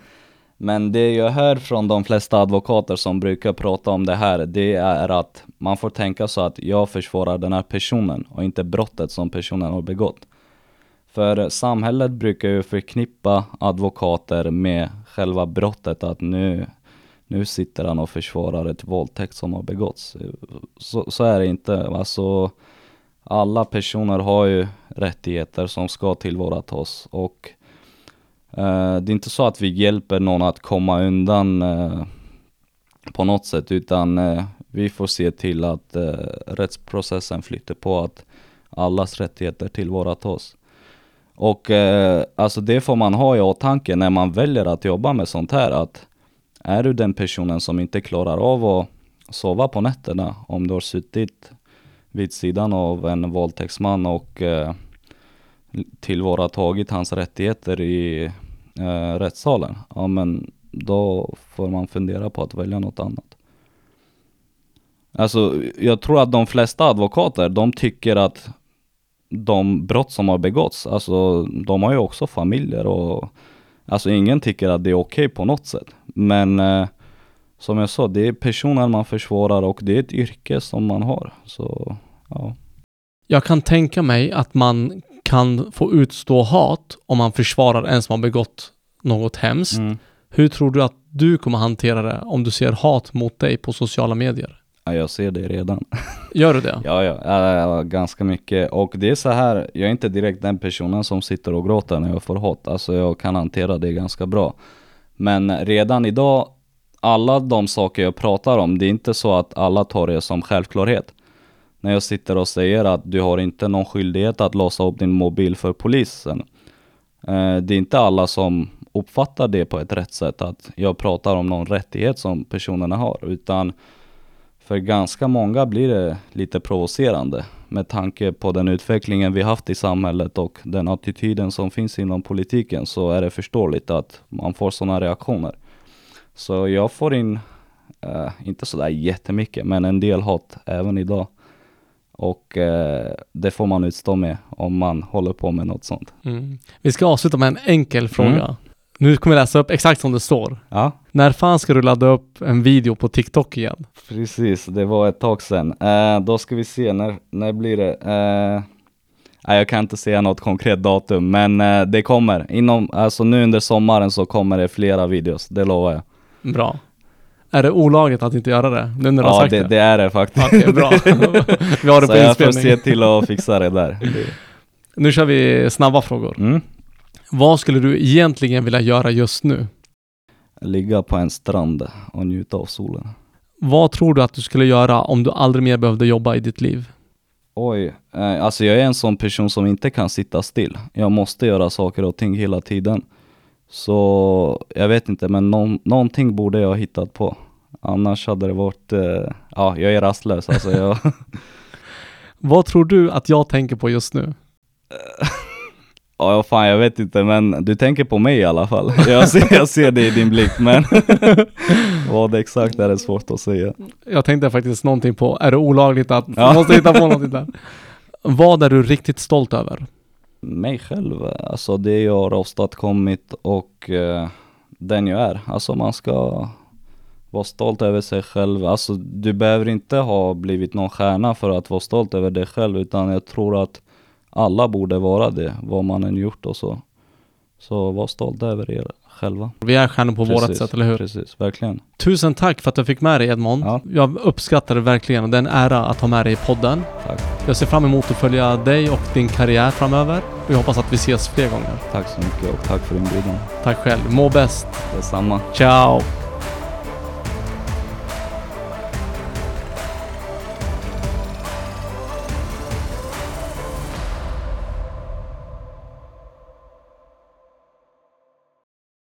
men det jag hör från de flesta advokater som brukar prata om det här, det är att man får tänka så att jag försvarar den här personen och inte brottet som personen har begått. För samhället brukar ju förknippa advokater med själva brottet, att nu, nu sitter han och försvarar ett våldtäkt som har begåtts. Så, så är det inte. Alltså, alla personer har ju rättigheter som ska tillvaratas och eh, det är inte så att vi hjälper någon att komma undan eh, på något sätt utan eh, vi får se till att eh, rättsprocessen flyter på att allas rättigheter tillvaratas. Och eh, alltså det får man ha i åtanke när man väljer att jobba med sånt här att är du den personen som inte klarar av att sova på nätterna om du har suttit vid sidan av en våldtäktsman och eh, tillvaratagit hans rättigheter i eh, rättssalen, ja men då får man fundera på att välja något annat. Alltså jag tror att de flesta advokater, de tycker att de brott som har begåtts, alltså de har ju också familjer och alltså ingen tycker att det är okej på något sätt. Men eh, som jag sa, det är personer man försvarar och det är ett yrke som man har. Så ja. Jag kan tänka mig att man kan få utstå hat om man försvarar en som har begått något hemskt. Mm. Hur tror du att du kommer hantera det om du ser hat mot dig på sociala medier? ja, jag ser det redan. Gör du det? Ja, ja, ja, ja, ganska mycket. Och det är så här, jag är inte direkt den personen som sitter och gråter när jag får hat. Alltså jag kan hantera det ganska bra. Men redan idag, alla de saker jag pratar om, det är inte så att alla tar det som självklarhet. När jag sitter och säger att du har inte någon skyldighet att låsa upp din mobil för polisen. Eh, det är inte alla som uppfattar det på ett rätt sätt, att jag pratar om någon rättighet som personerna har. Utan för ganska många blir det lite provocerande med tanke på den utvecklingen vi haft i samhället och den attityden som finns inom politiken så är det förståeligt att man får sådana reaktioner. Så jag får in, eh, inte sådär jättemycket, men en del hat även idag. Och eh, det får man utstå med om man håller på med något sånt. Mm. Vi ska avsluta med en enkel fråga. Mm. Nu kommer jag läsa upp exakt som det står. Ja, När fan ska du ladda upp en video på TikTok igen? precis. Det var ett tag sedan. Eh, då ska vi se, när, när blir det? Eh, nej, jag kan inte säga något konkret datum, men eh, det kommer. Inom, alltså nu under sommaren så kommer det flera videos, det lovar jag. Bra. Är det olagligt att inte göra det? Nu när du har Ja, sagt det, det? det är det faktiskt. Okej, bra. vi har det så på jag får inspelning. se till att fixa det där. Nu kör vi snabba frågor. Mm. Vad skulle du egentligen vilja göra just nu? Ligga på en strand och njuta av solen. Vad tror du att du skulle göra om du aldrig mer behövde jobba i ditt liv? Oj, eh, alltså jag är en sån person som inte kan sitta still. Jag måste göra saker och ting hela tiden. Så jag vet inte, men någon, någonting borde jag ha hittat på. Annars hade det varit, eh, ja jag är rastlös alltså. Jag, Vad tror du att jag tänker på just nu? ja fan jag vet inte men du tänker på mig i alla fall. Jag ser, jag ser det i din blick men vad exakt är det svårt att säga. Jag tänkte faktiskt någonting på, är det olagligt att, Ja. måste hitta på någonting där. Vad är du riktigt stolt över? Mig själv, alltså det jag har åstadkommit och eh, den jag är. Alltså man ska vara stolt över sig själv. Alltså du behöver inte ha blivit någon stjärna för att vara stolt över dig själv utan jag tror att alla borde vara det, vad man än gjort och så. Så var stolt över er själva. Vi är stjärnor på vårat sätt, eller hur? Precis, verkligen. Tusen tack för att du fick med dig Edmond. Ja. Jag uppskattar det verkligen och det är en ära att ha med dig i podden. Tack. Jag ser fram emot att följa dig och din karriär framöver. Och jag hoppas att vi ses fler gånger. Tack så mycket och tack för inbjudan. Tack själv. Må bäst. Detsamma. Ciao!